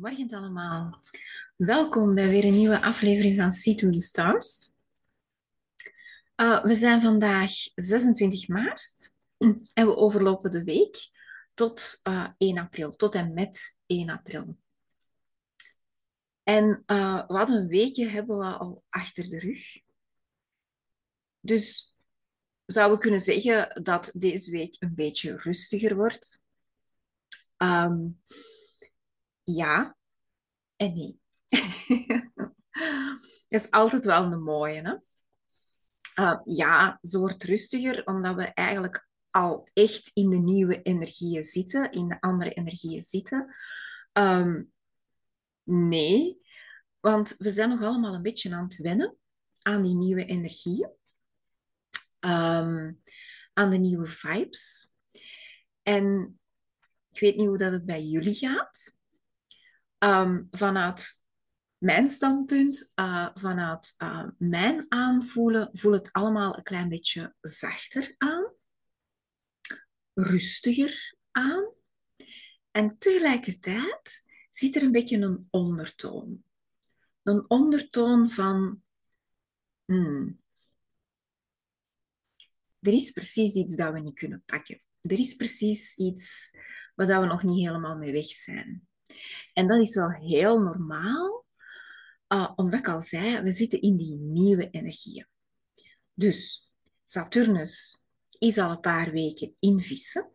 Goedemorgen allemaal. Welkom bij weer een nieuwe aflevering van See to the Stars. Uh, we zijn vandaag 26 maart en we overlopen de week tot uh, 1 april, tot en met 1 april. En uh, wat een weekje hebben we al achter de rug. Dus zouden we kunnen zeggen dat deze week een beetje rustiger wordt. Um, ja en nee. dat is altijd wel een mooie. Hè? Uh, ja, ze wordt rustiger omdat we eigenlijk al echt in de nieuwe energieën zitten, in de andere energieën zitten. Um, nee, want we zijn nog allemaal een beetje aan het wennen aan die nieuwe energieën, um, aan de nieuwe vibes. En ik weet niet hoe dat het bij jullie gaat. Um, vanuit mijn standpunt, uh, vanuit uh, mijn aanvoelen, voelt het allemaal een klein beetje zachter aan, rustiger aan. En tegelijkertijd zit er een beetje een ondertoon. Een ondertoon van, hmm, er is precies iets dat we niet kunnen pakken. Er is precies iets waar we nog niet helemaal mee weg zijn. En dat is wel heel normaal, uh, omdat ik al zei, we zitten in die nieuwe energieën. Dus Saturnus is al een paar weken in vissen,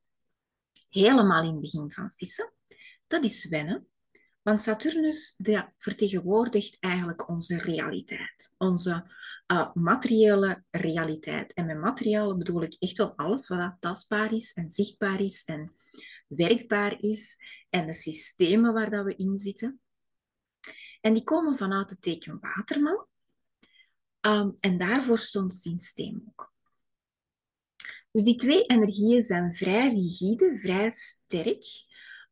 helemaal in het begin van vissen. Dat is wennen, want Saturnus vertegenwoordigt eigenlijk onze realiteit, onze uh, materiële realiteit. En met materiële bedoel ik echt wel alles wat tastbaar is en zichtbaar is en werkbaar is en de systemen waar dat we in zitten. En die komen vanuit het teken Waterman. Um, en daarvoor stond zien steenbok. Dus die twee energieën zijn vrij rigide, vrij sterk.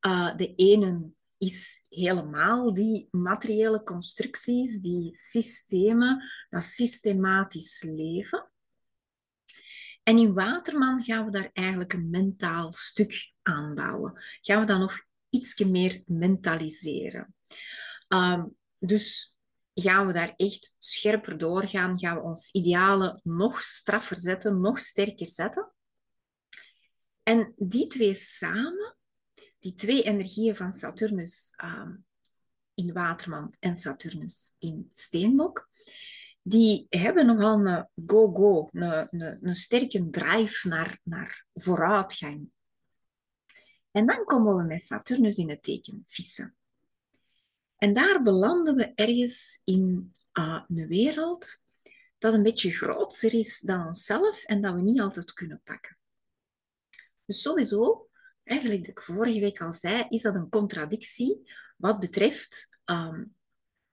Uh, de ene is helemaal die materiële constructies, die systemen, dat systematisch leven. En in Waterman gaan we daar eigenlijk een mentaal stuk aanbouwen. Gaan we dat nog iets meer mentaliseren. Um, dus gaan we daar echt scherper doorgaan, gaan we ons idealen nog straffer zetten, nog sterker zetten. En die twee samen, die twee energieën van Saturnus um, in Waterman en Saturnus in Steenbok, die hebben nogal een go-go, een, een, een, sterke drive naar, naar vooruitgang. En dan komen we met Saturnus in het teken vissen. En daar belanden we ergens in uh, een wereld dat een beetje groter is dan onszelf en dat we niet altijd kunnen pakken. Dus sowieso, eigenlijk dat ik vorige week al zei, is dat een contradictie wat betreft um,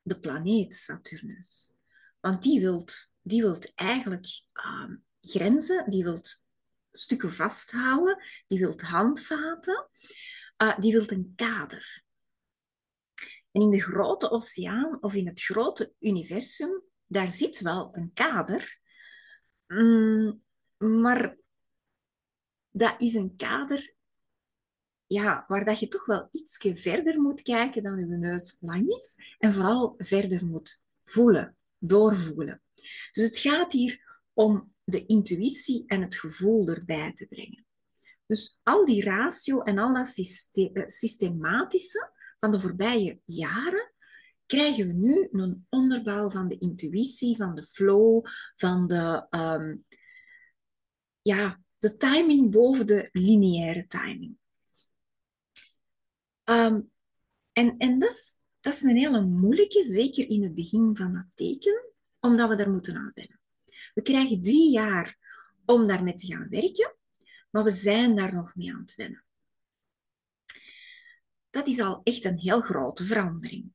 de planeet Saturnus. Want die wilt, die wilt eigenlijk um, grenzen, die wilt stukken vasthouden, die wilt handvaten, uh, die wilt een kader. En in de grote oceaan of in het grote universum, daar zit wel een kader, mm, maar dat is een kader ja, waar dat je toch wel iets verder moet kijken dan je neus lang is en vooral verder moet voelen, doorvoelen. Dus het gaat hier om de intuïtie en het gevoel erbij te brengen. Dus al die ratio en al dat eh, systematische van de voorbije jaren, krijgen we nu een onderbouw van de intuïtie, van de flow, van de, um, ja, de timing boven de lineaire timing. Um, en en dat, is, dat is een hele moeilijke, zeker in het begin van dat teken, omdat we daar moeten aan wennen. We krijgen drie jaar om daarmee te gaan werken, maar we zijn daar nog mee aan het wennen. Dat is al echt een heel grote verandering.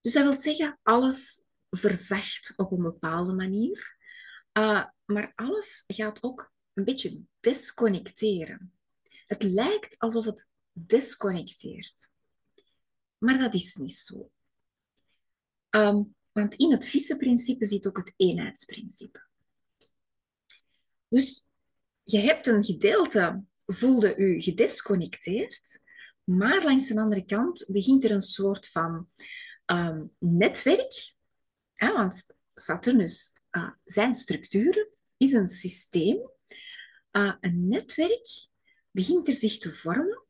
Dus dat wil zeggen, alles verzacht op een bepaalde manier, uh, maar alles gaat ook een beetje desconnecteren. Het lijkt alsof het desconnecteert, maar dat is niet zo. Um, want in het vissenprincipe zit ook het eenheidsprincipe. Dus je hebt een gedeelte, voelde u gedesconnecteerd, Maar langs de andere kant begint er een soort van ehm, netwerk. Want Saturnus, uh, zijn structuren, is een systeem. Uh, een netwerk begint er zich te vormen.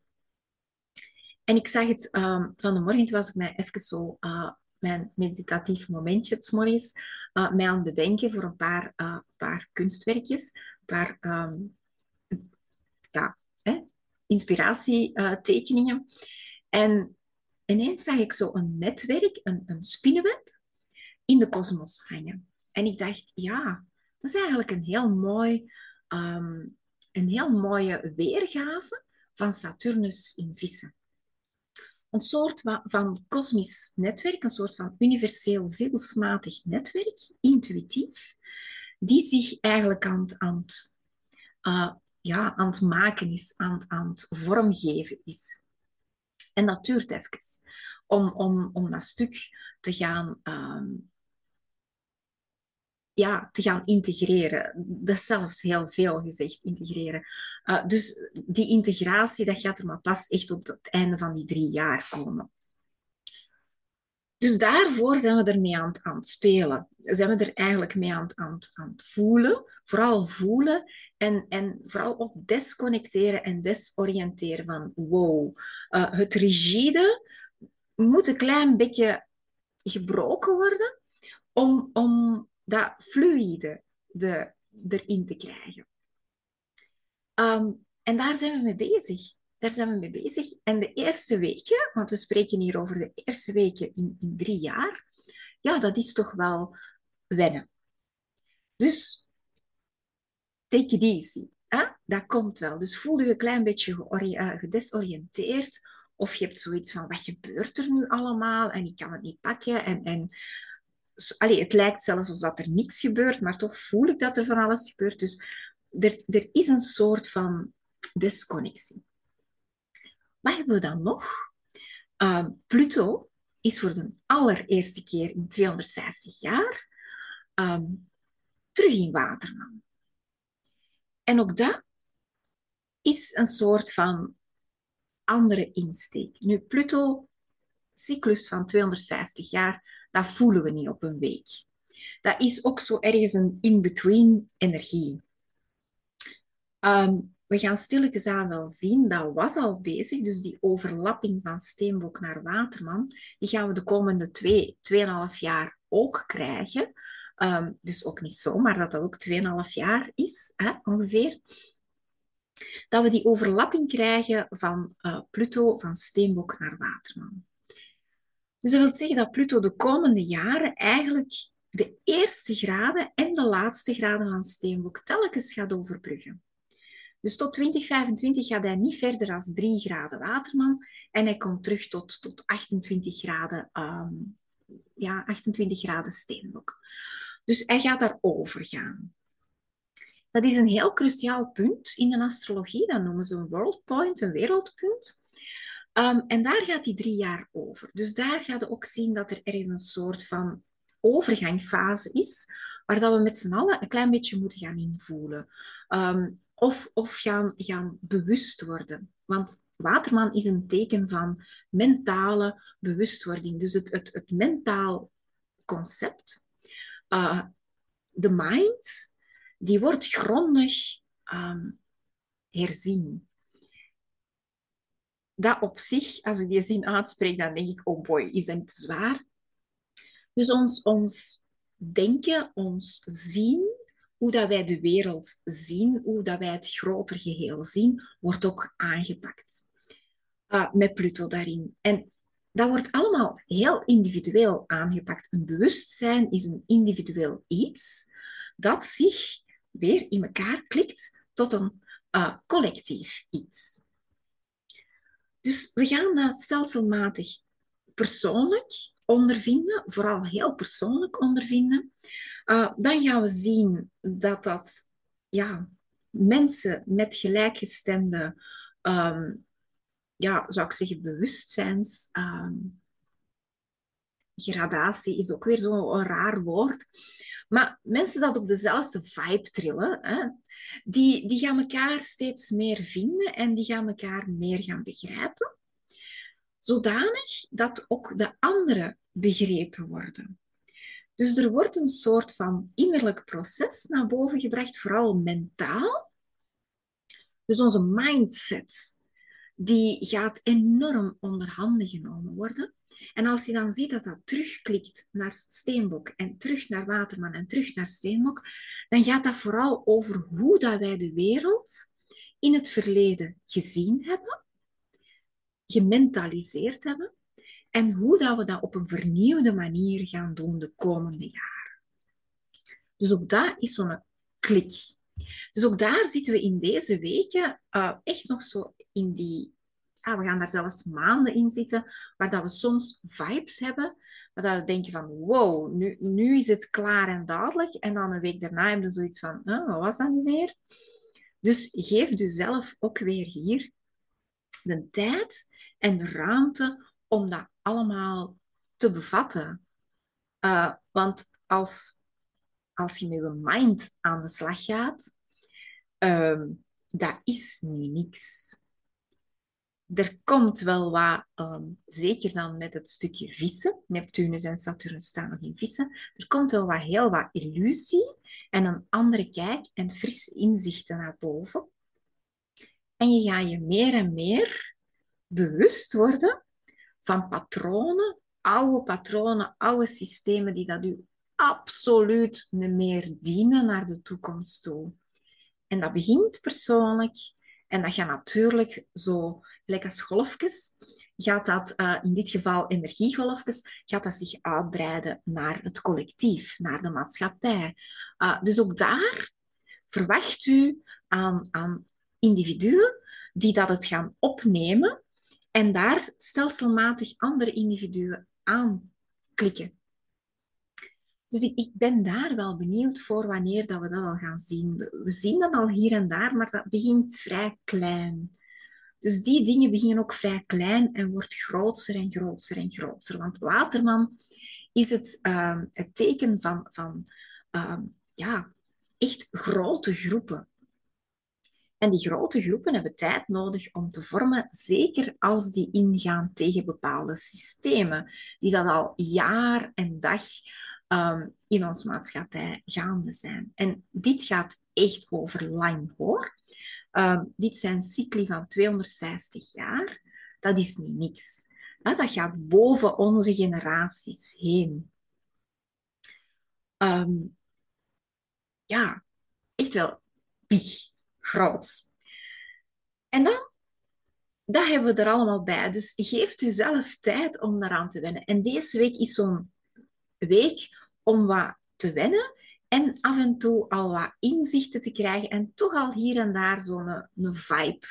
En ik zag het um, van de morgen, toen was ik mij even zo uh, mijn meditatief momentje, het morgens, uh, mij aan het bedenken voor een paar, uh, paar kunstwerkjes, een paar um, ja, inspiratietekeningen. en ineens zag ik zo een netwerk, een, een spinnenweb, in de kosmos hangen. En ik dacht, ja, dat is eigenlijk een heel mooi, um, een heel mooie weergave van Saturnus in vissen een soort van kosmisch netwerk, een soort van universeel zielsmatig netwerk, intuïtief, die zich eigenlijk aan, aan, uh, ja, het maken is, aan, het vormgeven is. En dat duurt even om, om, om dat stuk te gaan um, ja, te gaan integreren. Dat is zelfs heel veel gezegd, integreren. Uh, dus die integratie, dat gaat er maar pas echt op het einde van die drie jaar komen. Dus daarvoor zijn we ermee aan, aan het spelen. Zijn we er eigenlijk mee aan, aan, aan het voelen. Vooral voelen en, en vooral ook desconnecteren en desoriënteren van wow. Uh, het rigide moet een klein beetje gebroken worden om, om dat fluïde de, erin te krijgen. Um, en daar zijn we mee bezig. Daar zijn we mee bezig. En de eerste weken, want we spreken hier over de eerste weken in, in drie jaar, ja, dat is toch wel wennen. Dus take it easy. Hè? Dat komt wel. Dus voel je een klein beetje eh, gedesoriënteerd. Of je hebt zoiets van, wat gebeurt er nu allemaal? En ik kan het niet pakken. En, en allee, het lijkt zelfs alsof er niks gebeurt, maar toch voel ik dat er van alles gebeurt. Dus er, er is een soort van desconnectie. Wat hebben we dan nog? Uh, Pluto is voor de allereerste keer in 250 jaar um, terug in Waterman. En ook dat is een soort van andere insteek. Nu, Pluto, cyclus van 250 jaar, dat voelen we niet op een week. Dat is ook zo ergens een in-between energie. Um, we gaan stilletjes aan wel zien, dat was al bezig, dus die overlapping van Steenbok naar Waterman, die gaan we de komende twee, tweeënhalf jaar ook krijgen. Um, dus ook niet zo, maar dat dat ook 2,5 jaar is, hè, ongeveer. Dat we die overlapping krijgen van uh, Pluto, van Steenbok naar Waterman. Dus dat wil zeggen dat Pluto de komende jaren eigenlijk de eerste graden en de laatste graden van Steenbok telkens gaat overbruggen. Dus tot 2025 gaat hij niet verder dan 3 graden Waterman en hij komt terug tot, tot 28 graden, um, ja, 28 graden Steenbok. Dus hij gaat daarover gaan. Dat is een heel cruciaal punt in de astrologie. Dat noemen ze een world point, een wereldpunt. Um, en daar gaat die drie jaar over. Dus daar gaat je ook zien dat er ergens een soort van overgangfase is, waar dat we met z'n allen een klein beetje moeten gaan invoelen. Um, of of gaan, gaan bewust worden. Want Waterman is een teken van mentale bewustwording. Dus het, het, het mentaal concept, uh, de mind, die wordt grondig um, herzien dat op zich, als ik die zin uitspreek, dan denk ik, oh boy, is dat niet zwaar? Dus ons, ons denken, ons zien, hoe dat wij de wereld zien, hoe dat wij het groter geheel zien, wordt ook aangepakt. Uh, met Pluto daarin. En dat wordt allemaal heel individueel aangepakt. Een bewustzijn is een individueel iets dat zich weer in elkaar klikt tot een uh, collectief iets. Dus we gaan dat stelselmatig persoonlijk ondervinden, vooral heel persoonlijk ondervinden. Uh, dan gaan we zien dat dat ja, mensen met gelijkgestemde, um, ja, zou ik zeggen, bewustzijns. Um, gradatie is ook weer zo'n raar woord. Maar mensen dat op dezelfde vibe trillen, hè, die, die gaan elkaar steeds meer vinden en die gaan elkaar meer gaan begrijpen. zodanig dat ook de anderen begrepen worden. Dus er wordt een soort van innerlijk proces naar boven gebracht, vooral mentaal. Dus onze mindset, die gaat enorm onder handen genomen worden. En als je dan ziet dat dat terugklikt naar Steenbok en terug naar Waterman en terug naar Steenbok, dan gaat dat vooral over hoe dat wij de wereld in het verleden gezien hebben, gementaliseerd hebben en hoe dat we dat op een vernieuwde manier gaan doen de komende jaren. Dus ook dat is zo'n klik. Dus ook daar zitten we in deze weken uh, echt nog zo in die... Ah, we gaan daar zelfs maanden in zitten, waar dat we soms vibes hebben, waar dat we denken van, wow, nu, nu is het klaar en dadelijk. En dan een week daarna hebben we zoiets van, wat was dat nu weer? Dus geef jezelf ook weer hier de tijd en de ruimte om dat allemaal te bevatten. Uh, want als, als je met je mind aan de slag gaat, um, dat is niet niks. Er komt wel wat, um, zeker dan met het stukje vissen, Neptunus en Saturnus staan nog in vissen, er komt wel wat, heel wat illusie en een andere kijk en frisse inzichten naar boven. En je gaat je meer en meer bewust worden van patronen, oude patronen, oude systemen die dat u absoluut niet meer dienen naar de toekomst toe. En dat begint persoonlijk en dat gaat natuurlijk zo, als golfjes, gaat dat uh, in dit geval energiegolfjes, gaat dat zich uitbreiden naar het collectief, naar de maatschappij. Uh, dus ook daar verwacht u aan, aan individuen die dat het gaan opnemen en daar stelselmatig andere individuen aanklikken. Dus ik, ik, ben daar wel benieuwd voor wanneer dat we dat al gaan zien. We, zien dat al hier en daar, maar dat begint vrij klein. Dus die dingen beginnen ook vrij klein en wordt groter en groter en groter. Want Waterman is het, uh, het teken van, van uh, ja, echt grote groepen. En die grote groepen hebben tijd nodig om te vormen, zeker als die ingaan tegen bepaalde systemen, die dat al jaar en dag um, in onze maatschappij gaande zijn. En dit gaat echt over lang hoor. Um, dit zijn cycli van 250 jaar. Dat is niet niks. dat gaat boven onze generaties heen. Um, ja, echt wel big groot. En dan, dat hebben we er allemaal bij. Dus geef jezelf tijd om daaraan te wennen. En deze week is zo'n week om wat te wennen en af en toe al wat inzichten te krijgen en toch al hier en daar zo'n een, een vibe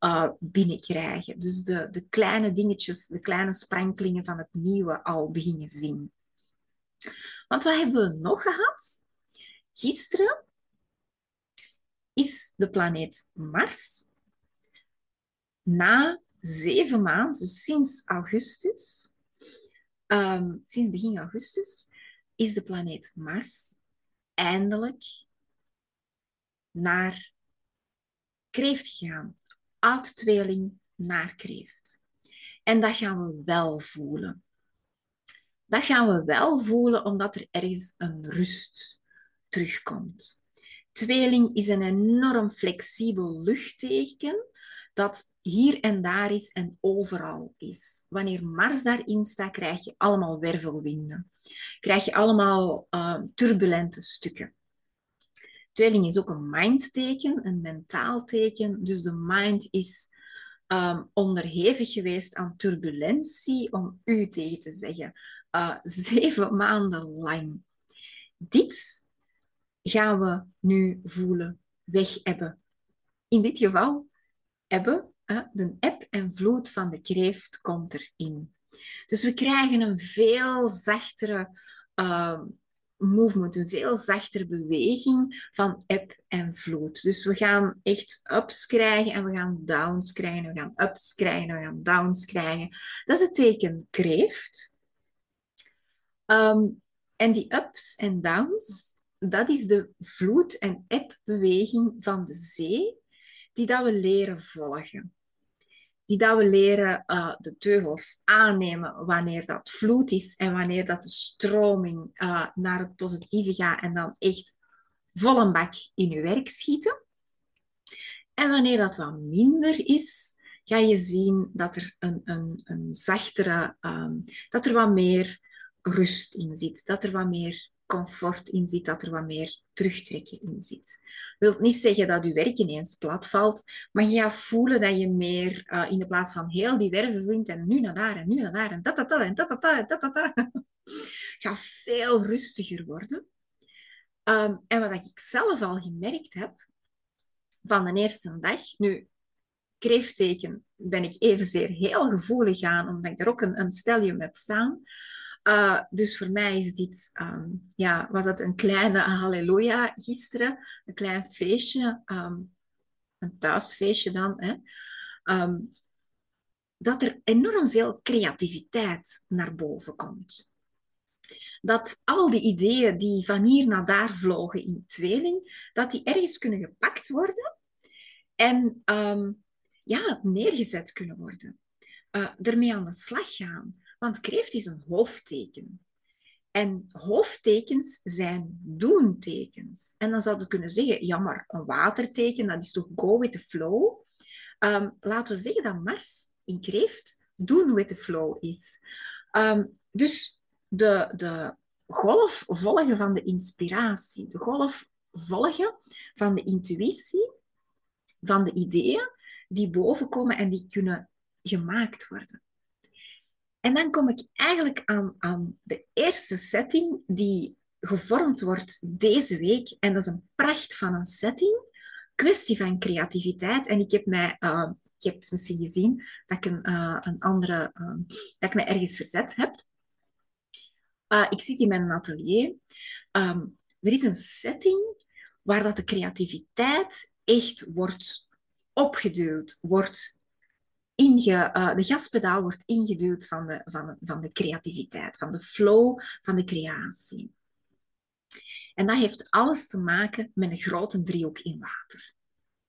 uh, binnenkrijgen. Dus de, de kleine dingetjes, de kleine sprankelingen van het nieuwe al beginnen zien. Want wat hebben we nog gehad? Gisteren is de planeet Mars na zeven maanden, dus sinds augustus, um, sinds begin augustus, is de planeet Mars eindelijk naar kreeft gegaan. Uit tweeling naar kreeft. En dat gaan we wel voelen. Dat gaan we wel voelen omdat er ergens een rust terugkomt. Tweeling is een enorm flexibel luchtteken dat hier en daar is en overal is. Wanneer Mars daarin staat, krijg je allemaal wervelwinden. Krijg je allemaal uh, turbulente stukken. Tweeling is ook een mindteken, een mentaal teken. Dus de mind is um, onderhevig geweest aan turbulentie, om u tegen te zeggen. Uh, zeven maanden lang. Dit gaan we nu voelen weg hebben. In dit geval hebben, de eb en vloed van de kreeft komt erin. Dus we krijgen een veel zachtere uh, movement, een veel zachtere beweging van eb en vloed. Dus we gaan echt ups krijgen en we gaan downs krijgen. We gaan ups krijgen en we gaan downs krijgen. Dat is het teken kreeft. Um, en die ups en downs, dat is de vloed- en ebbeweging van de zee die dat we leren volgen. die dat we leren uh, de teugels aannemen wanneer dat vloed is en wanneer dat de stroming uh, naar het positieve gaat en dan echt vol een bak in je werk schieten. En wanneer dat wat minder is, ga je zien dat er een, een, een zachtere, um, dat er wat meer rust in zit, dat er wat meer comfort in zit, dat er wat meer terugtrekken in zit. Wil niet zeggen dat je werk ineens plat valt, maar je gaat voelen dat je meer uh, in de plaats van heel die werven vindt en nu naar daar en nu naar daar en dat, dat, dat en dat, dat, dat, dat, dat, dat. gaat veel rustiger worden. Um, en wat ik zelf al gemerkt heb, van de eerste dag, nu, kreeftteken ben ik evenzeer heel gevoelig aan, omdat ik er ook een, een stellium heb staan. Uh, dus voor mij is dit, um, ja, was het een kleine halleluja gisteren, een klein feestje, um, een thuisfeestje dan, hè, um, dat er enorm veel creativiteit naar boven komt. Dat al die ideeën die van hier naar daar vlogen in tweeling, dat die ergens kunnen gepakt worden en ja, neergezet kunnen worden. Uh, ermee aan de slag gaan. Want kreeft is een hoofdteken. En hoofdtekens zijn doentekens. En dan zou je kunnen zeggen, ja, maar een waterteken, dat is toch go with the flow? Um, laten we zeggen dat Mars in kreeft doen with the flow is. Um, dus de, de golf volgen van de inspiratie, de golf volgen van de intuïtie, van de ideeën die bovenkomen en die kunnen gemaakt worden. En dan kom ik eigenlijk aan, aan de eerste setting die gevormd wordt deze week. En dat is een pracht van een setting. Kwestie van creativiteit. En ik heb mij, uh, je hebt misschien gezien dat ik een, uh, een andere, uh, dat ik mij ergens verzet heb. ik zit in mijn atelier. Um, er is een setting waar dat de creativiteit echt wordt opgeduwd, wordt inge, uh, de gaspedaal wordt ingeduwd van de, van, van de creativiteit, van de flow van de creatie. En dat heeft alles te maken met een grote driehoek in water.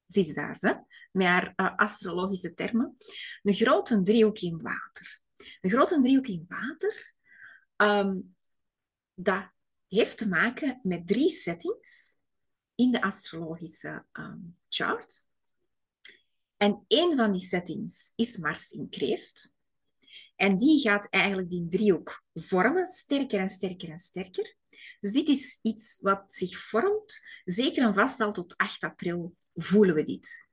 Zie daar, hè? met haar uh, astrologische termen. Een grote driehoek in water. Een grote driehoek in water, um, dat heeft te maken met drie settings in de astrologische um, chart. En een van die settings is Mars in kreeft. En die gaat eigenlijk die driehoek vormen, sterker en sterker en sterker. Dus dit is iets wat zich vormt, zeker en vast al tot 8 april voelen we dit.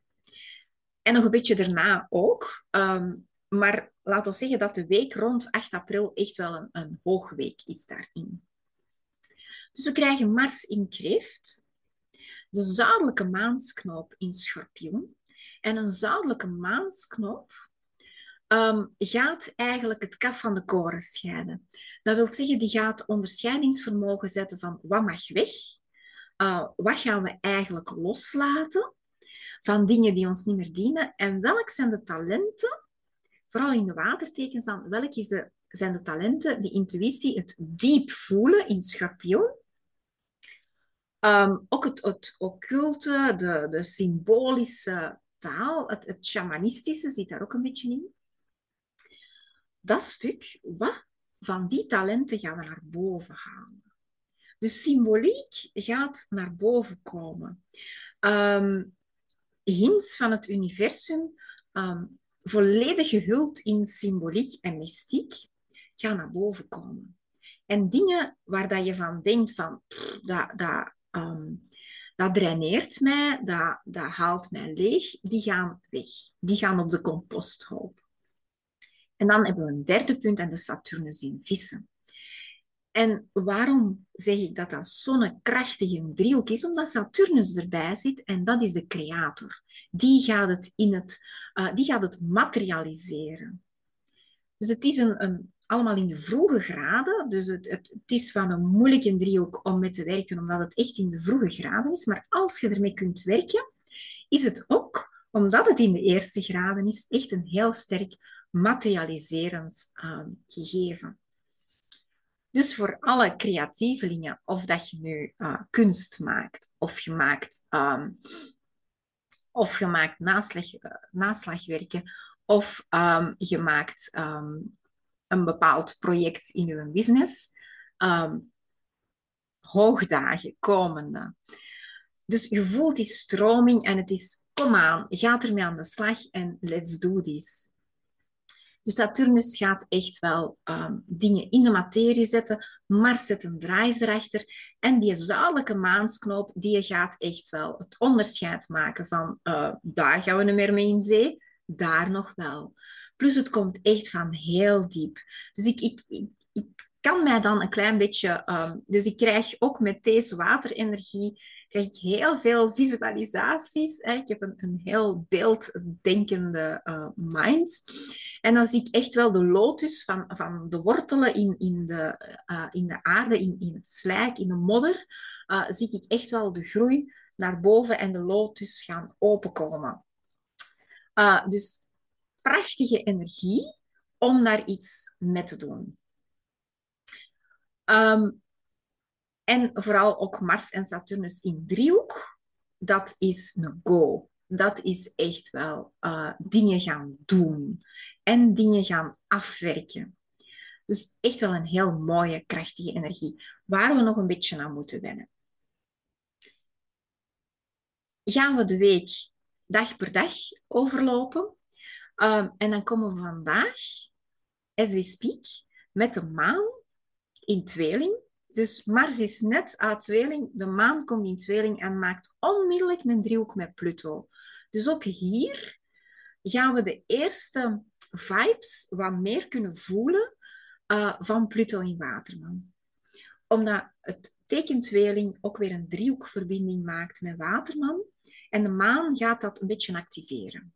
En nog een beetje daarna ook. Um, maar laten we zeggen dat de week rond 8 april echt wel een, een hoogweek is daarin. Dus we krijgen Mars in kreeft, de zuidelijke maansknoop in schorpioen, en een zuidelijke maansknop um, gaat eigenlijk het kaf van de koren scheiden. Dat wil zeggen, die gaat onderscheidingsvermogen zetten van wat mag weg, uh, wat gaan we eigenlijk loslaten van dingen die ons niet meer dienen en welk zijn de talenten, vooral in de watertekens dan, welk is de, zijn de talenten, de intuïtie, het diep voelen in schorpioen, um, ook het, het occulte, de, de symbolische het, shamanistische zit daar ook een beetje in. Dat stuk, wat van die talenten gaan we naar boven halen. Dus symboliek gaat naar boven komen. Um, hints van het universum, um, volledig gehuld in symboliek en mystiek, gaan naar boven komen. En dingen waar dat je van denkt van, dat, dat, um, dat draineert mij, dat, dat haalt mij leeg, die gaan weg. Die gaan op de composthoop. En dan hebben we een derde punt en de Saturnus in vissen. En waarom zeg ik dat dat zo'n krachtige driehoek is? Omdat Saturnus erbij zit en dat is de creator. Die gaat het, in het, uh, die gaat het materialiseren. Dus het is een, een allemaal in de vroege graden. Dus het, het, is van een moeilijke driehoek om mee te werken, omdat het echt in de vroege graden is. Maar als je ermee kunt werken, is het ook, omdat het in de eerste graden is, echt een heel sterk materialiserend uh, gegeven. Dus voor alle creatievelingen, of dat je nu uh, kunst maakt, of je maakt, um, of je maakt naslag, uh, naslagwerken, Of um, je maakt een bepaald project in je business. Um, hoogdagen, komende. Dus je voelt die stroming en het is, kom aan, ga ermee aan de slag en let's do this. Dus Saturnus gaat echt wel um, dingen in de materie zetten. Mars zet een drive erachter. En die zuidelijke maansknoop, die gaat echt wel het onderscheid maken van uh, daar gaan we niet meer mee in zee, daar nog wel. Plus het komt echt van heel diep. Dus ik, ik, ik, kan mij dan een klein beetje... Um, dus ik krijg ook met deze waterenergie krijg ik heel veel visualisaties. Hè. Ik heb een, een heel beelddenkende uh, mind. En dan zie ik echt wel de lotus van, van de wortelen in, in, de, uh, in de aarde, in, in het slijk, in de modder. Uh, zie ik echt wel de groei naar boven en de lotus gaan openkomen. Dus prachtige energie om daar iets mee te doen. Um, en vooral ook Mars en Saturnus in driehoek, dat is een go. Dat is echt wel uh, dingen gaan doen en dingen gaan afwerken. Dus echt wel een heel mooie, krachtige energie, waar we nog een beetje aan moeten wennen. Gaan we de week dag per dag overlopen. Um, en dan komen we vandaag, as we speak, met de maan in tweeling. Dus Mars is net uit tweeling, de maan komt in tweeling en maakt onmiddellijk een driehoek met Pluto. Dus ook hier gaan we de eerste vibes wat meer kunnen voelen uh, van Pluto in Waterman. Omdat het teken tweeling ook weer een driehoekverbinding maakt met Waterman. En de maan gaat dat een beetje activeren.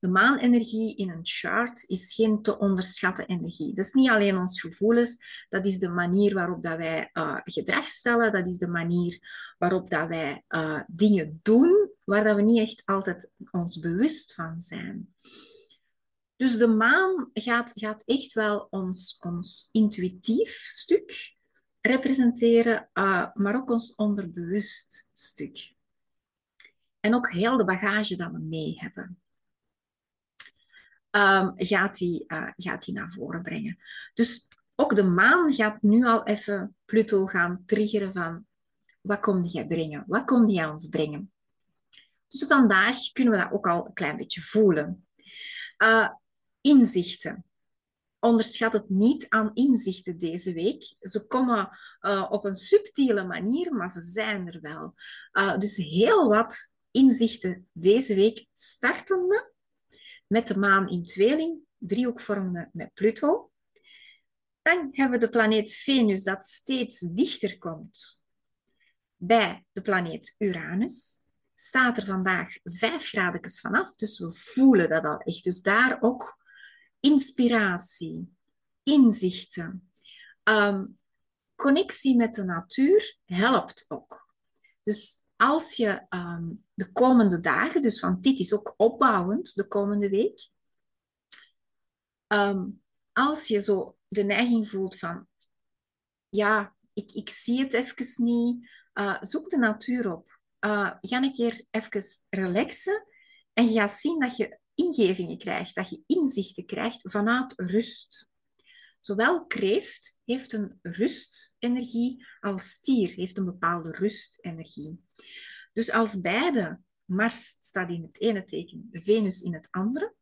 De maanenergie in een chart is geen te onderschatten energie. Dat is niet alleen ons gevoelens, dat is de manier waarop dat wij uh, gedrag stellen, dat is de manier waarop dat wij uh, dingen doen waar dat we niet echt altijd ons bewust van zijn. Dus de maan gaat, gaat echt wel ons, ons intuïtief stuk representeren, uh, maar ook ons onderbewust stuk. En ook heel de bagage dat we mee hebben um, gaat die, uh, gaat die naar voren brengen. Dus ook de maan gaat nu al even Pluto gaan triggeren van wat komt die brengen? Wat komt die ons brengen? Dus vandaag kunnen we dat ook al een klein beetje voelen. Uh, inzichten. Onderschat het niet aan inzichten deze week. Ze komen uh, op een subtiele manier, maar ze zijn er wel. Dus heel wat inzichten deze week startende met de maan in tweeling, driehoek vormde met Pluto. Dan hebben we de planeet Venus dat steeds dichter komt bij de planeet Uranus. Staat er vandaag vijf graden vanaf, dus we voelen dat al echt. Dus daar ook inspiratie, inzichten, um, connectie met de natuur helpt ook. Dus als je um, de komende dagen, dus want dit is ook opbouwend de komende week, um, als je zo de neiging voelt van, ja, ik, ik zie het even niet, uh, zoek de natuur op. Uh, ga een keer even relaxen en je gaat zien dat je ingevingen krijgt, dat je inzichten krijgt vanuit rust. Zowel kreeft heeft een rustenergie als stier heeft een bepaalde rustenergie. Dus als beide, Mars staat in het ene teken, Venus in het andere,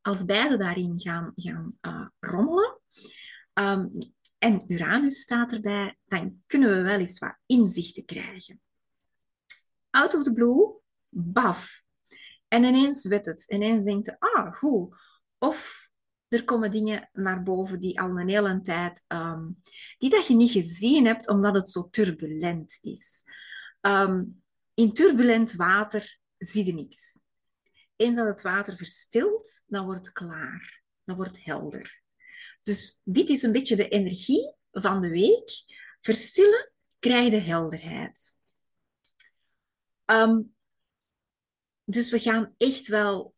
als beide daarin gaan, gaan uh, rommelen um, en Uranus staat erbij, dan kunnen we wel eens wat inzichten krijgen. Out of the blue, baf. En ineens weet het. Ineens denkt je, ah, goed. Of er komen dingen naar boven die al een hele tijd, um, die dat je niet gezien hebt, omdat het zo turbulent is. Um, in turbulent water zie je niks. Eens dat het water verstilt, dan wordt het klaar. Dan wordt het helder. Dus dit is een beetje de energie van de week. Verstillen, krijg je helderheid. Um, dus we gaan echt wel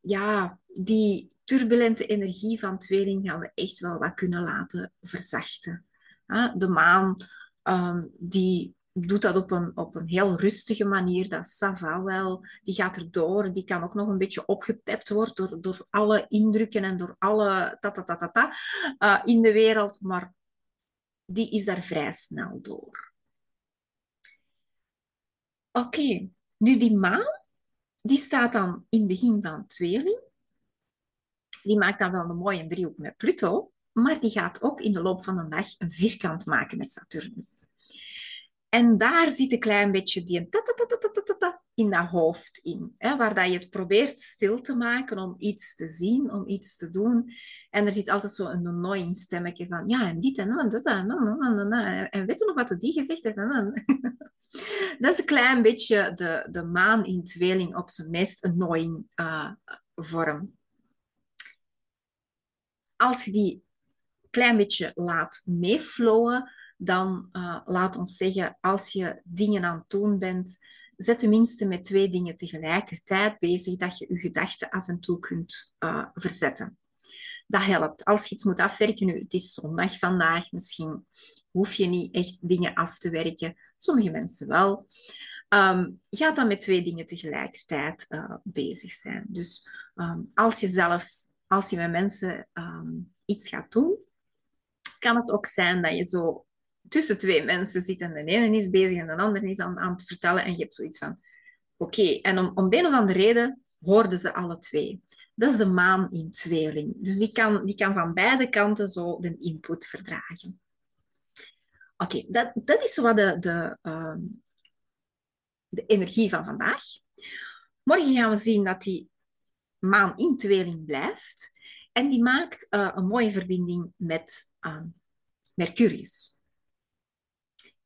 ja, die turbulente energie van tweeling gaan we echt wel wat kunnen laten verzachten. de maan um, die doet dat op een, op een heel rustige manier. Dat Sava wel. Die gaat erdoor. Die kan ook nog een beetje opgepept worden door, door alle indrukken en door alle ta uh, in de wereld. Maar die is daar vrij snel door. Oké, nu die maan, die staat dan in het begin van tweeling. Die maakt dan wel een mooie driehoek met Pluto, maar die gaat ook in de loop van de dag een vierkant maken met Saturnus. En daar zit een klein beetje die in dat hoofd in. Hè, waar dat je het probeert stil te maken om iets te zien, om iets te doen. En er zit altijd zo een annoying stemmetje van, ja, en dit en dat en. En weet je nog wat die gezegd heeft? Dat is een klein beetje de, de maan in tweeling op zijn meest annoying uh, vorm. Als je die klein beetje laat meeflowen, dan uh, laat ons zeggen, als je dingen aan het doen bent, zet tenminste met twee dingen tegelijkertijd bezig, dat je je gedachten af en toe kunt uh, verzetten. Dat helpt. Als je iets moet afwerken, nu, het is zondag vandaag, misschien hoef je niet echt dingen af te werken. Sommige mensen wel. Um, ga dan met twee dingen tegelijkertijd uh, bezig zijn. Dus um, als je zelfs, als je met mensen um, iets gaat doen, kan het ook zijn dat je zo tussen twee mensen zit en de ene is bezig en de andere is aan, het vertellen en je hebt zoiets van, oké, en om, om de een of andere reden hoorden ze alle twee. Dat is de maan in tweeling. Dus die kan, die kan van beide kanten zo de input verdragen. Oké, dat, dat is wat de, de, uh, de energie van vandaag. Morgen gaan we zien dat die maan in tweeling blijft. En die maakt uh, een mooie verbinding met uh, Mercurius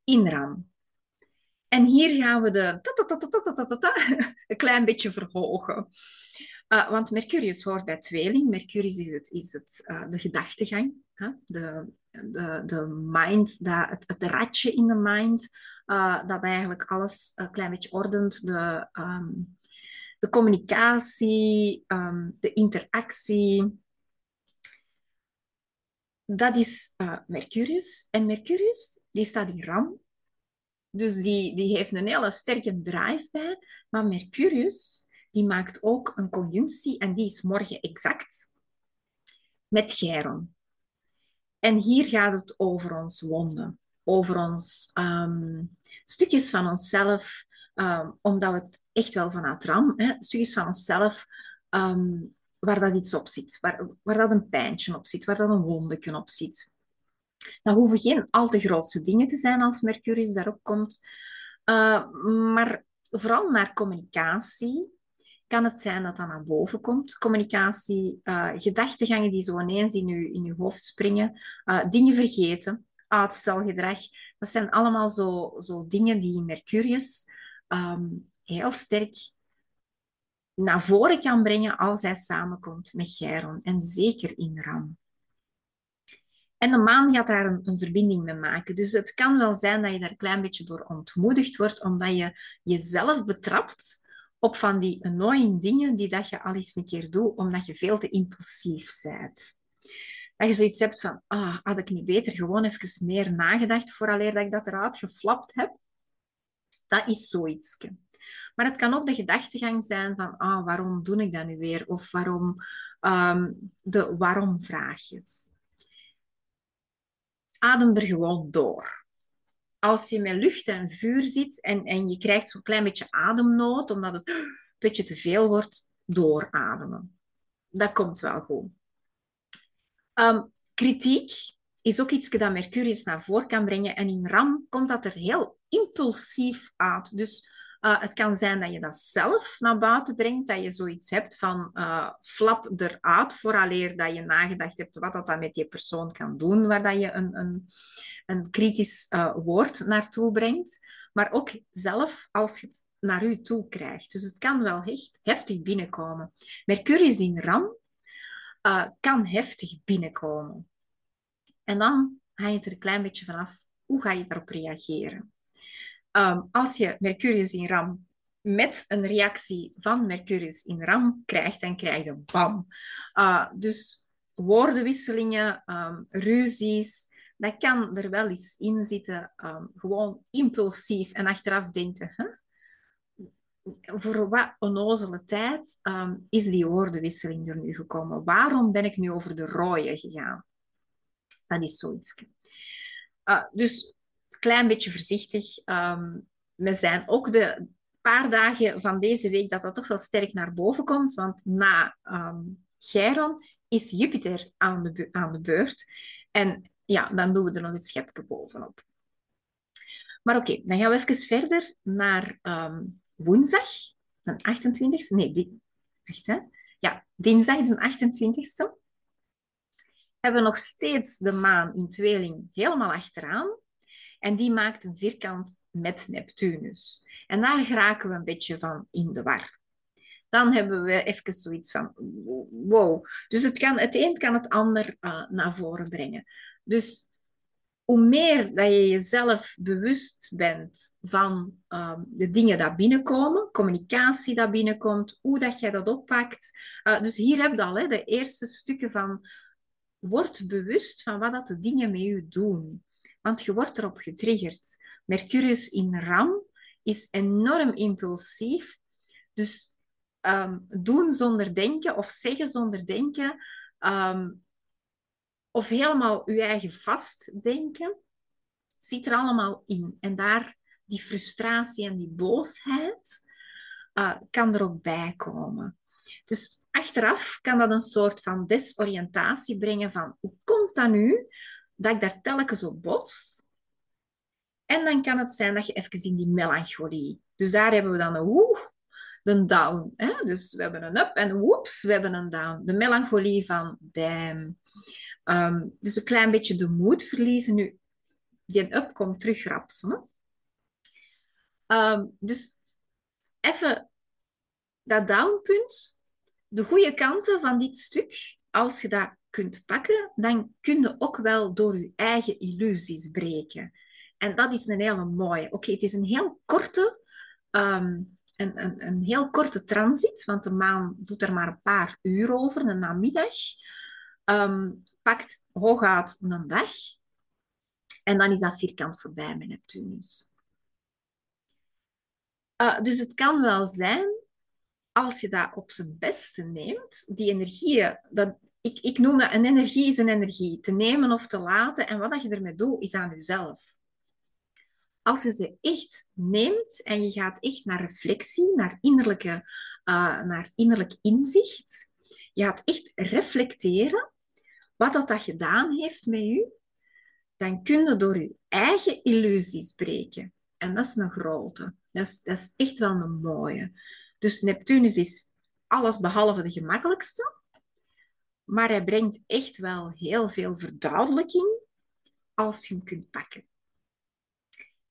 in Ram. En hier gaan we de een klein beetje verhogen. Uh, want Mercurius hoort bij tweeling. Mercurius is, het, is het, uh, de gedachtegang? De, de, de mind, dat, het, ratje in de mind, uh, dat eigenlijk alles een klein beetje ordent. De, um, de communicatie, um, de interactie, dat is uh, Mercurius. En Mercurius, die staat in Ram. Dus die, die heeft een hele sterke drive bij. Maar Mercurius, die maakt ook een conjunctie en die is morgen exact met Chiron. En hier gaat het over ons wonden, over ons um, stukjes van onszelf, um, omdat we het echt wel vanuit Ram, hè, stukjes van onszelf um, waar dat iets op zit, waar, waar dat een pijntje op zit, waar dat een wondetje op zit. Dat hoeven geen al te grootste dingen te zijn als Mercurius daarop komt, uh, maar vooral naar communicatie kan het zijn dat dat naar boven komt. Communicatie, uh, gedachtegangen die zo ineens in je, in je hoofd springen, uh, dingen vergeten, uitstelgedrag. Dat zijn allemaal zo, zo dingen die Mercurius um, heel sterk naar voren kan brengen als hij samenkomt met Chiron. En zeker in Ram. En de maan gaat daar een, een, verbinding mee maken. Dus het kan wel zijn dat je daar een klein beetje door ontmoedigd wordt, omdat je jezelf betrapt op van die annoying dingen die dat je al eens een keer doet, omdat je veel te impulsief bent. Dat je zoiets hebt van, ah, had ik niet beter gewoon even meer nagedacht vooraleer dat ik dat eruit geflapt heb? Dat is zoiets. Maar het kan ook de gedachtegang zijn van, ah, waarom doe ik dat nu weer? Of waarom um, de waarom-vraagjes. Adem er gewoon door. Als je met lucht en vuur zit en, en je krijgt zo'n klein beetje ademnood, omdat het een beetje te veel wordt, doorademen. Dat komt wel goed. Um, kritiek is ook iets dat Mercurius naar voren kan brengen. En in RAM komt dat er heel impulsief uit. Dus uh, het kan zijn dat je dat zelf naar buiten brengt, dat je zoiets hebt van uh, flap eruit, vooraleer dat je nagedacht hebt wat dat dan met die persoon kan doen, waar dat je een, een, een kritisch uh, woord naartoe brengt. Maar ook zelf als je het naar u toe krijgt. Dus het kan wel echt heftig binnenkomen. Mercurius in ram kan heftig binnenkomen. En dan hangt het er een klein beetje vanaf, hoe ga je daarop reageren? Um, als je Mercurius in Ram met een reactie van Mercurius in Ram krijgt, dan krijg je bam. Uh, dus woordenwisselingen, um, ruzies, dat kan er wel eens in zitten, ehm, gewoon impulsief en achteraf denken, voor wat onnozele tijd ehm, is die woordenwisseling er nu gekomen? Waarom ben ik nu over de rode gegaan? Dat is zoiets. Uh, dus klein beetje voorzichtig. Um, we zijn ook de paar dagen van deze week dat dat toch wel sterk naar boven komt. Want na um, Chiron is Jupiter aan de, aan de beurt. En ja, dan doen we er nog een schepje bovenop. Maar oké, dan gaan we even verder naar um, woensdag, de 28e. Nee, die, echt hè? Ja, dinsdag de 28e. Hebben we nog steeds de maan in tweeling helemaal achteraan. En die maakt een vierkant met Neptunus. En daar geraken we een beetje van in de war. Dan hebben we even zoiets van, wow. Dus het, kan, het een kan het ander uh, naar voren brengen. Dus hoe meer dat je jezelf bewust bent van um, de dingen die binnenkomen, communicatie dat binnenkomt, hoe dat jij dat oppakt. Uh, dus hier heb je al hè, de eerste stukken van, word bewust van wat dat de dingen met je doen. Want je wordt erop getriggerd. Mercurius in ram is enorm impulsief. Dus um, doen zonder denken of zeggen zonder denken, um, of helemaal je eigen vastdenken, zit er allemaal in. En daar die frustratie en die boosheid uh, kan er ook bij komen. Dus achteraf kan dat een soort van desoriëntatie brengen van hoe komt dat nu dat ik daar telkens op bots? En dan kan het zijn dat je even in die melancholie. Dus daar hebben we dan een woe, de down. Hè? Dus we hebben een up en woeps, we hebben een down. De melancholie van damn. Um, dus een klein beetje de moed verliezen. Nu, die up komt terug rapsen. Um, dus even dat downpunt, de goede kanten van dit stuk, als je dat kunt pakken, dan kun je ook wel door je eigen illusies breken. En dat is een hele mooie. Oké, het is een heel korte, um, een, een, een, heel korte transit, want de maan doet er maar een paar uur over, een namiddag. Um, pakt hooguit een dag. En dan is dat vierkant voorbij met Neptunus. Uh, dus het kan wel zijn, als je dat op zijn beste neemt, die energieën, dat, ik, ik noem dat een energie is een energie, te nemen of te laten. En wat je ermee doet, is aan jezelf. Als je ze echt neemt en je gaat echt naar reflectie, naar, innerlijke, uh, naar innerlijk inzicht, je gaat echt reflecteren wat dat, dat gedaan heeft met u, dan kun je door je eigen illusies breken. En dat is een grote. Dat is, dat is echt wel een mooie. Dus Neptunus is alles behalve de gemakkelijkste. Maar hij brengt echt wel heel veel verduidelijking als je hem kunt pakken.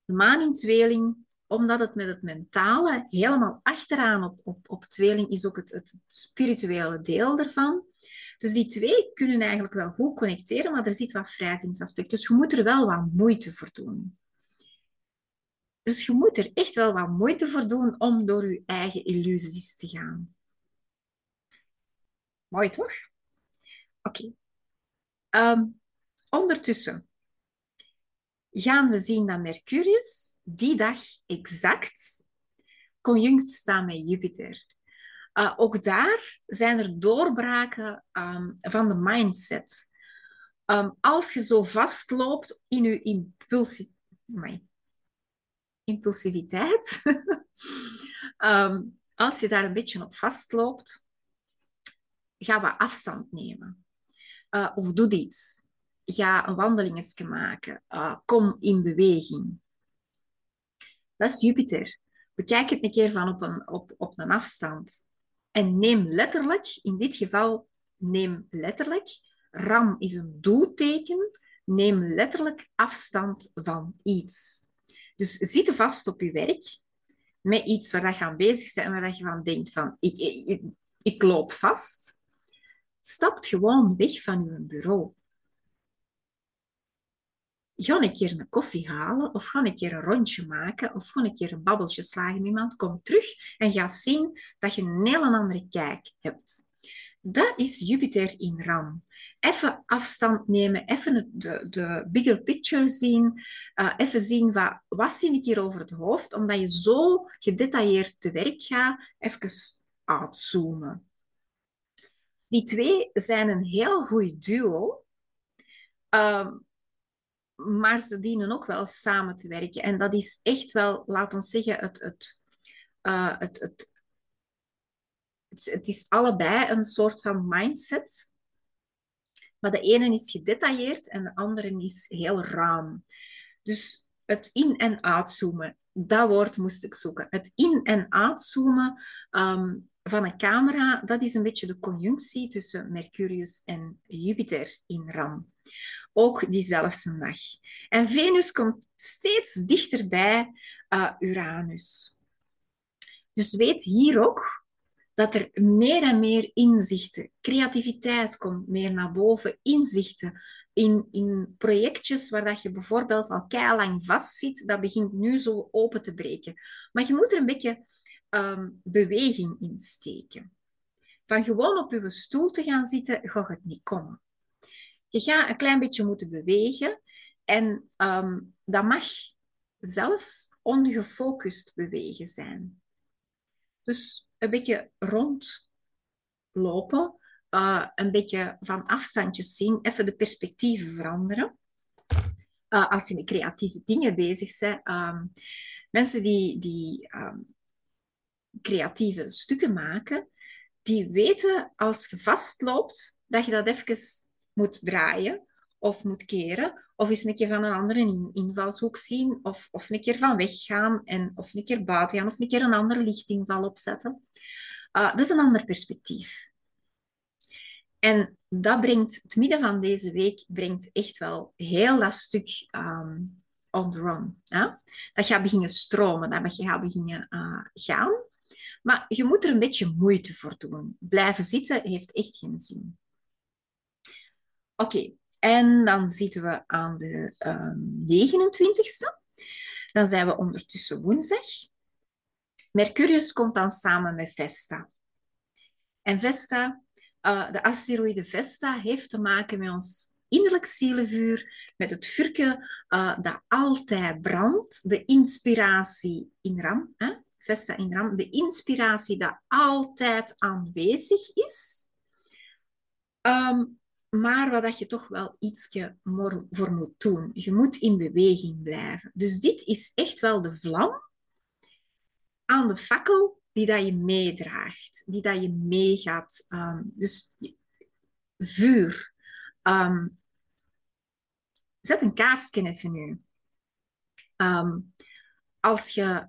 De maan in tweeling, omdat het met het mentale helemaal achteraan op, op, op tweeling is ook het, het spirituele deel ervan. Dus die twee kunnen eigenlijk wel goed connecteren, maar er zit wat wrijvingsaspect. Dus je moet er wel wat moeite voor doen. Dus je moet er echt wel wat moeite voor doen om door je eigen illusies te gaan. Mooi toch? Oké. Ehm, ondertussen gaan we zien dat Mercurius die dag exact conjunct staat met Jupiter. Uh, ook daar zijn er doorbraken um, van de mindset. Um, als je zo vastloopt in je impulsi impulsiviteit, als je daar een beetje op vastloopt, ga wat afstand nemen. Uh, of doe iets. Ga een wandelingetje maken. Uh, kom in beweging. Dat is Jupiter. Bekijk het een keer van op een, op, op een afstand. En neem letterlijk, in dit geval neem letterlijk, ram is een doelteken, neem letterlijk afstand van iets. Dus zit vast op je werk met iets waar je aan bezig bent en waar je van denkt van ik, ik, ik loop vast. Stapt gewoon weg van je bureau ga een keer een koffie halen, of ga een keer een rondje maken, of ga een keer een babbeltje slagen met iemand. Kom terug en ga zien dat je een hele andere kijk hebt. Dat is Jupiter in Ram. Even afstand nemen, even de, de bigger picture zien, uh, even zien wat, wat zie ik hier over het hoofd, omdat je zo gedetailleerd te werk gaat, even uitzoomen. Die twee zijn een heel goed duo, uh, maar ze dienen ook wel samen te werken. En dat is echt wel, laat ons zeggen, het, het, uh, het, het het, is allebei een soort van mindset. Maar de ene is gedetailleerd en de andere is heel ruim. Dus het in- en uitzoomen, dat woord moest ik zoeken. Het in- en uitzoomen um, van een camera, dat is een beetje de conjunctie tussen Mercurius en Jupiter in Ram. Ook diezelfde dag. En Venus komt steeds dichterbij uh, Uranus. Dus weet hier ook dat er meer en meer inzichten, creativiteit komt meer naar boven, inzichten in, in projectjes waar dat je bijvoorbeeld al lang vast zit, dat begint nu zo open te breken. Maar je moet er een beetje um, beweging in steken. Van gewoon op je stoel te gaan zitten, gaat het niet komen. Je gaat een klein beetje moeten bewegen en um, dat mag zelfs ongefocust bewegen zijn. Dus een beetje rondlopen, uh, een beetje van afstandjes zien, even de perspectieven veranderen. Uh, als je met creatieve dingen bezig bent. Um, mensen die, die creatieve stukken maken, die weten als je vastloopt, dat je dat even moet draaien of moet keren, of eens een keer van een andere invalshoek zien, of, of een keer van weggaan, en, of een keer buiten gaan, of een keer een andere lichtinval opzetten. Uh, dat is een ander perspectief. En dat brengt, het midden van deze week, brengt echt wel heel dat stuk um, on the run. Ja? Dat gaat beginnen stromen, dat je gaat beginnen uh, gaan. Maar je moet er een beetje moeite voor doen. Blijven zitten heeft echt geen zin. Oké, en dan zitten we aan de uh, 29ste. Dan zijn we ondertussen woensdag. Mercurius komt dan samen met Vesta. En Vesta, uh, de asteroïde Vesta, heeft te maken met ons innerlijk zielenvuur, met het vuurke uh, dat altijd brandt, de inspiratie in Ram, hè? Vesta in Ram, de inspiratie dat altijd aanwezig is. Um, maar wat dat je toch wel iets voor moet doen. Je moet in beweging blijven. Dus dit is echt wel de vlam aan de fakkel die dat je meedraagt, die dat je meegaat. Um, dus vuur. Um, zet een kaarsje even nu. Als je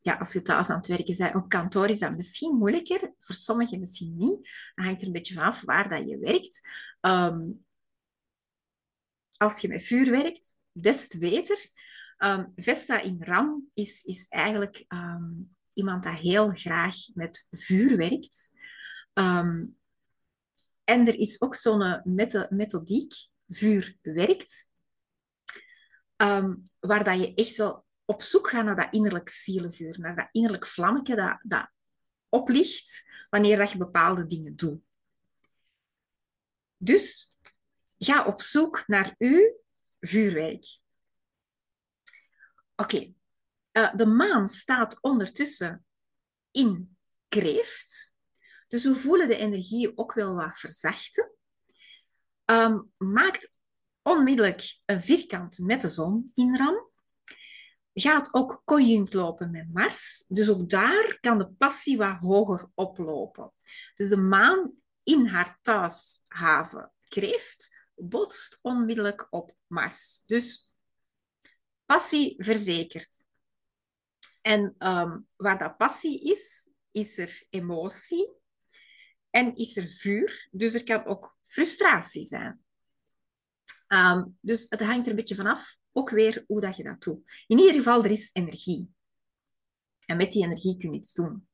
ja, als je thuis aan het werken bent op kantoor, is dat misschien moeilijker. Voor sommigen misschien niet. Dan hangt er een beetje vanaf waar dat je werkt. Um, als je met vuur werkt, des te beter. Um, Vesta in Ram is, is eigenlijk um, iemand dat heel graag met vuur werkt. en er is ook zo'n methodiek, vuur werkt, waar dat je echt wel op zoek gaan naar dat innerlijk zielenvuur, naar dat innerlijk vlammetje dat, dat oplicht wanneer dat je bepaalde dingen doet. Dus ga op zoek naar uw vuurwerk. Oké, eh, de maan staat ondertussen in kreeft. Dus we voelen de energie ook wel wat verzachten. Um, maakt onmiddellijk een vierkant met de zon in ram gaat ook conjunct lopen met Mars. Dus ook daar kan de passie wat hoger oplopen. Dus de maan in haar thuishaven Kreeft botst onmiddellijk op Mars. Dus passie verzekerd. En um, waar dat passie is, is er emotie en is er vuur. Dus er kan ook frustratie zijn. Um, dus het hangt er een beetje vanaf ook weer hoe dat je dat doet. In ieder geval, er is energie. En met die energie kun je iets doen.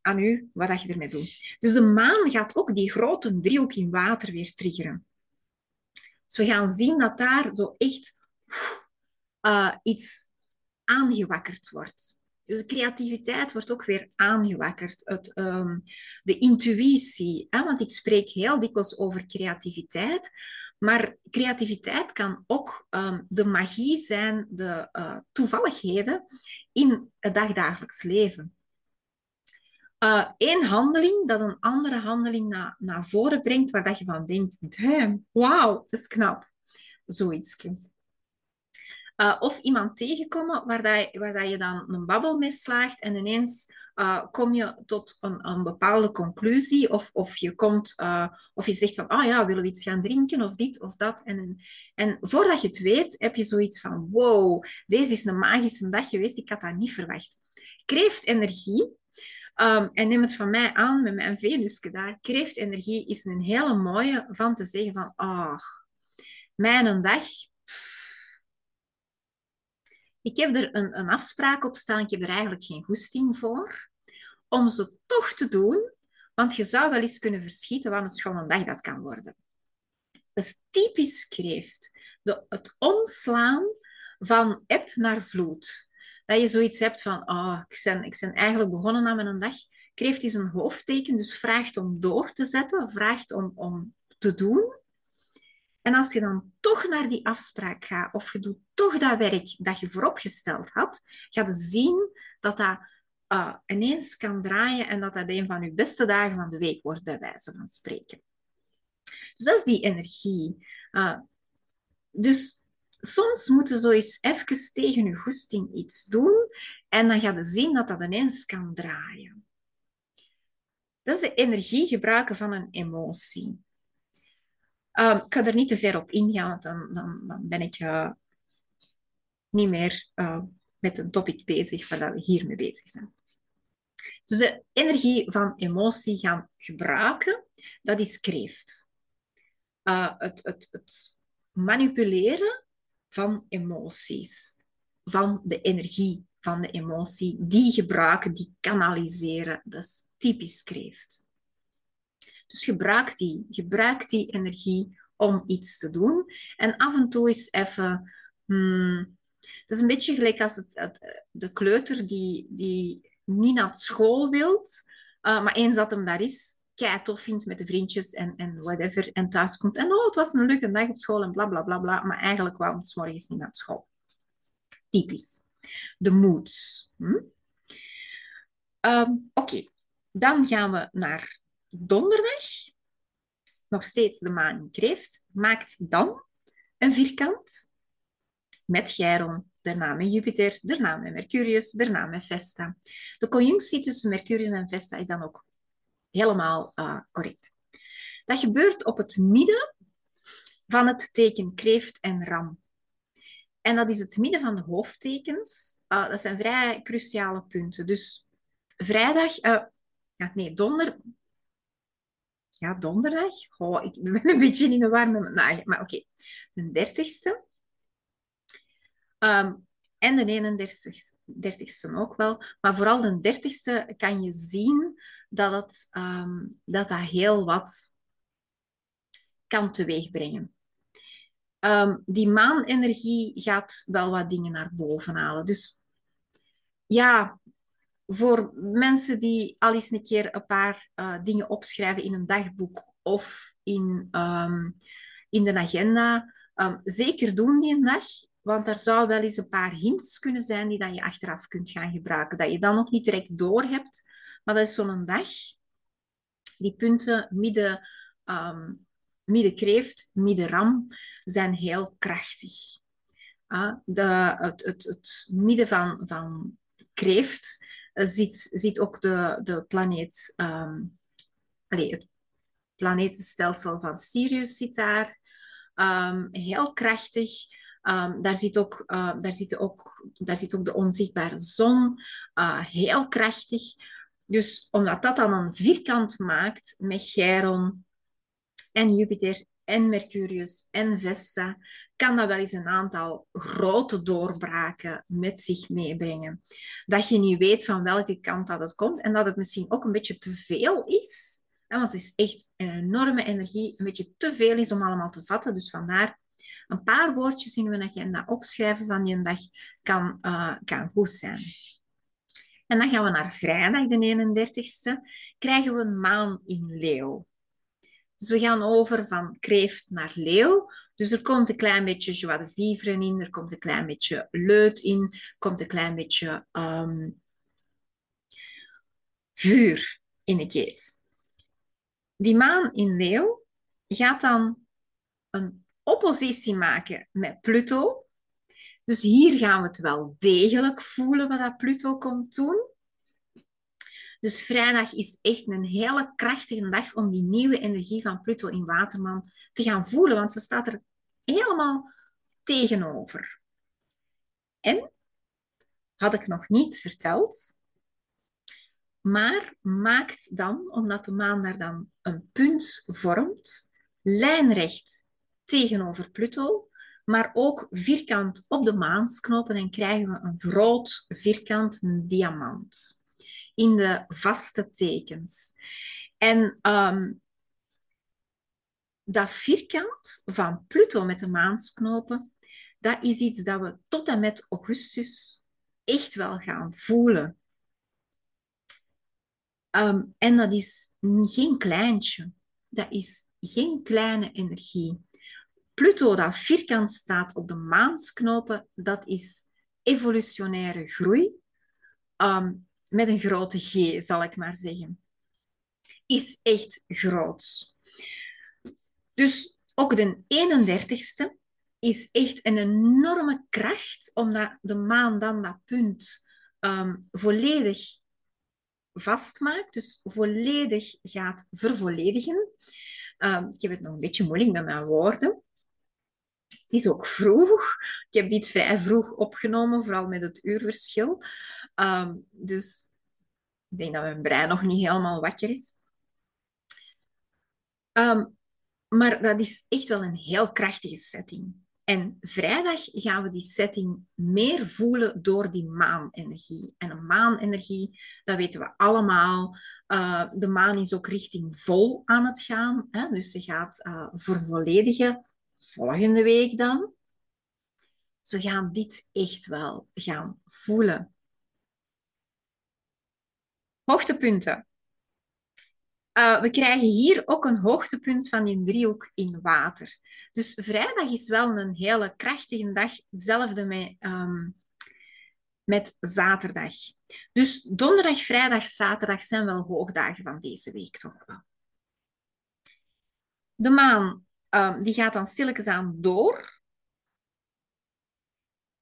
Aan u wat dat je ermee doet. Dus de maan gaat ook die grote driehoek in water weer triggeren. Dus we gaan zien dat daar zo echt uh, iets aangewakkerd wordt. Dus de creativiteit wordt ook weer aangewakkerd. Het, ehm, de intuïtie, want ik spreek heel dikwijls over creativiteit. Maar creativiteit kan ook ehm, de magie zijn, de uh, toevalligheden in het dagdagelijks leven. Eén uh, handeling dat een andere handeling na, naar voren brengt, waar dat je van denkt, damn, wauw, dat is knap. Zoiets. Uh, of iemand tegenkomen waar, dat, waar dat je dan een babbel mee slaagt en ineens uh, kom je tot een, een, bepaalde conclusie of, of je komt uh, of je zegt van, ah ja, willen we iets gaan drinken of dit of dat. En, en voordat je het weet, heb je zoiets van, wow, deze is een magische dag geweest, ik had dat niet verwacht. Kreeft energie, um, en neem het van mij aan met mijn Venusje daar, kreeft energie is een hele mooie van te zeggen van, ah, mijn dag ik heb er een, een afspraak op staan, ik heb er eigenlijk geen goesting voor, om ze toch te doen, want je zou wel eens kunnen verschieten wat een schone dag dat kan worden. Dat is typisch kreeft. De, het omslaan van eb naar vloed. Dat je zoiets hebt van, oh, ik, ben, ik eigenlijk begonnen aan mijn dag. Kreeft is een hoofdteken, dus vraagt om door te zetten, vraagt om, om te doen. En als je dan toch naar die afspraak gaat, of je doet toch dat werk dat je vooropgesteld had, ga je zien dat dat uh, ineens kan draaien en dat dat een van je beste dagen van de week wordt, bij wijze van spreken. Dus dat is die energie. Uh, dus soms moeten zo eens even tegen je goesting iets doen en dan ga je zien dat dat ineens kan draaien. Dat is de energie gebruiken van een emotie. Um, ik ga er niet te ver op ingaan, dan, dan, dan ben ik uh, niet meer uh, met een topic bezig waar we hier mee bezig zijn. Dus de energie van emotie gaan gebruiken, dat is kreeft. Uh, het, het, het manipuleren van emoties, van de energie van de emotie, die gebruiken, die kanaliseren, dat is typisch kreeft. Dus gebruik die, gebruik die energie om iets te doen. En af en toe is even... Hmm, het is een beetje gelijk als het, het, de kleuter die, die niet naar school wilt, uh, maar eens dat hem daar is, kei tof vindt met de vriendjes en, en whatever, en thuis komt en oh, het was een leuke dag op school en bla bla bla bla, maar eigenlijk wou het morgens niet naar school. Typisch. De moods. Hm? Um, Oké, dan gaan we naar donderdag, nog steeds de maan in kreeft, maakt dan een vierkant met Chiron, daarna met Jupiter, daarna met Mercurius, daarna met Vesta. De conjunctie tussen Mercurius en Vesta is dan ook helemaal uh, correct. Dat gebeurt op het midden van het teken kreeft en ram. En dat is het midden van de hoofdtekens. Uh, dat zijn vrij cruciale punten. Dus vrijdag, ja, nee, donder, ja, donderdag. Oh, ik ben een beetje in de war met. Maar oké, de dertigste. Um, en de 31ste ook wel. Maar vooral de dertigste kan je zien dat het, um, dat, dat heel wat kan teweegbrengen. Um, die maanenergie gaat wel wat dingen naar boven halen. Dus ja, voor mensen die al eens een keer een paar uh, dingen opschrijven in een dagboek of in, um, in de agenda, um, zeker doen die een dag. Want er zou wel eens een paar hints kunnen zijn die dat je achteraf kunt gaan gebruiken. Dat je dan nog niet direct door hebt. Maar dat is zo'n dag. Die punten midden, um, midden kreeft, midden ram, zijn heel krachtig. Uh, de, het, het, het midden van, van kreeft eh, ziet, ziet ook de, de planeet, um, allez, het planetenstelsel van Sirius zit daar. Um, heel krachtig. Um, daar, zit ook, uh, daar, zit ook, daar zit ook de onzichtbare zon. Uh, heel krachtig. Dus omdat dat dan een vierkant maakt met Chiron en Jupiter en Mercurius en Vesta, kan dat wel eens een aantal grote doorbraken met zich meebrengen. Dat je niet weet van welke kant dat het komt en dat het misschien ook een beetje te veel is. Want het is echt een enorme energie, een beetje te veel is om allemaal te vatten. Dus vandaar een paar woordjes in je agenda opschrijven van die dag kan, uh, kan goed zijn. En dan gaan we naar vrijdag, de 31ste, krijgen we een maan in leeuw. Dus we gaan over van kreeft naar leeuw. Dus er komt een klein beetje joie de vivre in, er komt een klein beetje leut in, er komt een klein beetje um, vuur in de keet. Die maan in leeuw gaat dan een oppositie maken met Pluto. Dus hier gaan we het wel degelijk voelen wat dat Pluto komt doen. Dus vrijdag is echt een hele krachtige dag om die nieuwe energie van Pluto in Waterman te gaan voelen, want ze staat er helemaal tegenover. En, had ik nog niet verteld, maar maakt dan, omdat de maan daar dan een punt vormt, lijnrecht tegenover Pluto, maar ook vierkant op de maansknopen en krijgen we een groot vierkant diamant in de vaste tekens. En ehm, dat vierkant van Pluto met de maansknopen, dat is iets dat we tot en met augustus echt wel gaan voelen. Ehm, en dat is geen kleintje. Dat is geen kleine energie. Pluto, dat vierkant staat op de maansknopen, dat is evolutionaire groei. Ehm, met een grote G, zal ik maar zeggen. Is echt groot. Dus ook de 31ste is echt een enorme kracht, omdat de maan dan dat punt um, volledig vastmaakt, dus volledig gaat vervolledigen. Um, ik heb het nog een beetje moeilijk met mijn woorden. Het is ook vroeg. Ik heb dit vrij vroeg opgenomen, vooral met het uurverschil. Um, dus ik denk dat mijn brein nog niet helemaal wakker is. Um, maar dat is echt wel een heel krachtige setting. En vrijdag gaan we die setting meer voelen door die maanenergie. En een maanenergie, dat weten we allemaal. Uh, de maan is ook richting vol aan het gaan. Hè? Dus ze gaat uh, vervolledigen volgende week dan. Dus we gaan dit echt wel gaan voelen. Hoogtepunten. Uh, we krijgen hier ook een hoogtepunt van die driehoek in water. Dus vrijdag is wel een hele krachtige dag, hetzelfde met, um, met zaterdag. Dus donderdag, vrijdag, zaterdag zijn wel hoogdagen van deze week toch wel. De maan um, die gaat dan stilletjes aan door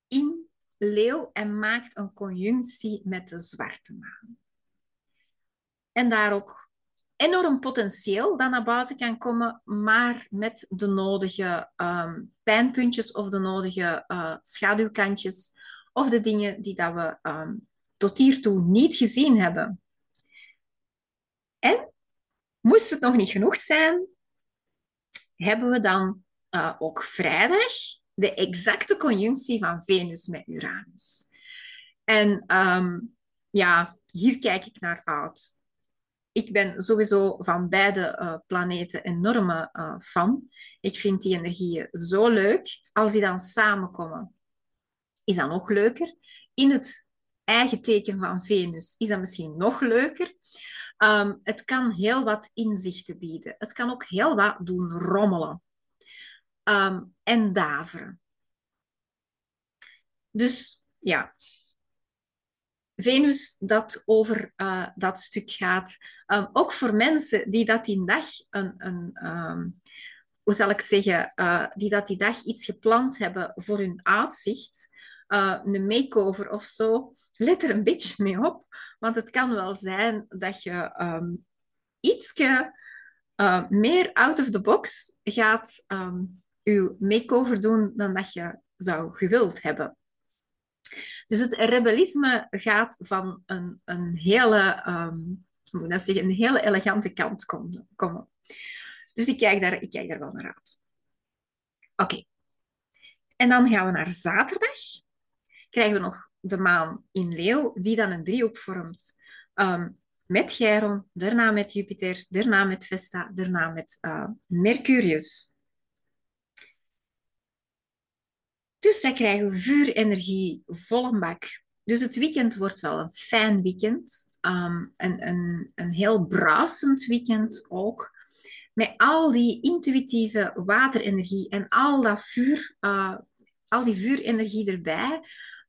in leeuw en maakt een conjunctie met de zwarte maan. En daar ook enorm potentieel dat naar buiten kan komen, maar met de nodige um, pijnpuntjes of de nodige uh, schaduwkantjes of de dingen die dat we um, tot hiertoe niet gezien hebben. En moest het nog niet genoeg zijn, hebben we dan uh, ook vrijdag de exacte conjunctie van Venus met Uranus. En um, ja, hier kijk ik naar uit ik ben sowieso van beide uh, planeten enorme uh, fan. Ik vind die energieën zo leuk. Als die dan samenkomen, is dat nog leuker. In het eigen teken van Venus is dat misschien nog leuker. Um, het kan heel wat inzichten bieden. Het kan ook heel wat doen rommelen. Um, en daveren. Dus ja, Venus dat over uh, dat stuk gaat. Um, ook voor mensen die dat die dag een, een um, hoe zal ik zeggen, uh, die dat die dag iets gepland hebben voor hun uitzicht, uh, een makeover of zo, let er een beetje mee op. Want het kan wel zijn dat je um, ietsje meer out of the box gaat je makeover doen dan dat je zou gewild hebben. Dus het rebellisme gaat van een, een hele, um, moet zeggen, een hele elegante kant komen. Dus ik kijk daar, ik kijk daar wel naar uit. Oké. En dan gaan we naar zaterdag. Krijgen we nog de maan in Leeuw, die dan een driehoek vormt. Um, met Chiron, daarna met Jupiter, daarna met Vesta, daarna met uh, Mercurius. Dus dan krijgen we vuurenergie vol een bak. dus het weekend wordt wel een fijn weekend. Um, een, een, een heel bruisend weekend ook. Met al die intuïtieve waterenergie en al dat vuur, uh, al die vuurenergie erbij.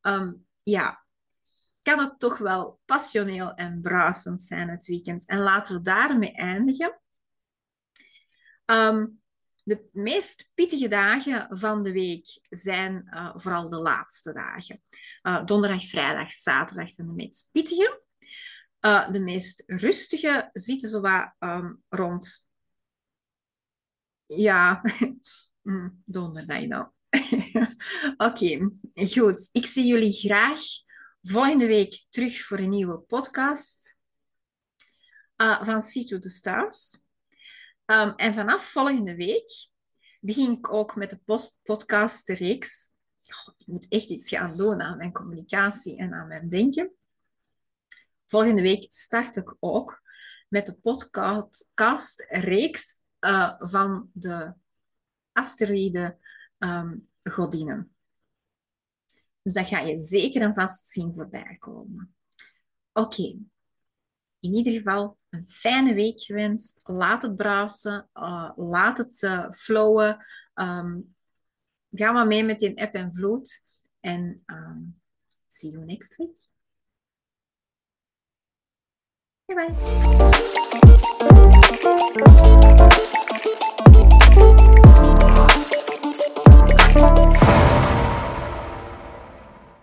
Um, ja, kan het toch wel passioneel en bruisend zijn het weekend. En laten we daarmee eindigen. Um, de meest pittige dagen van de week zijn uh, vooral de laatste dagen. Uh, donderdag, vrijdag, zaterdag zijn de meest pittige. Uh, de meest rustige zitten zo um, rond... Ja, mm, donderdag. Oké, goed. Ik zie jullie graag volgende week terug voor een nieuwe podcast van See to the Stars. Um, en vanaf volgende week begin ik ook met de podcastreeks. Ik moet echt iets gaan doen aan mijn communicatie en aan mijn denken. Volgende week start ik ook met de podcastreeks uh, van de asteroïde um, godinnen. Dus dat ga je zeker en vast zien voorbij komen. Oké, in ieder geval een fijne week gewenst. Laat het brazen, eh, laat het eh, flowen. Ehm, ga maar mee met die app en vloed. En ehm, see you next week. Bye bye.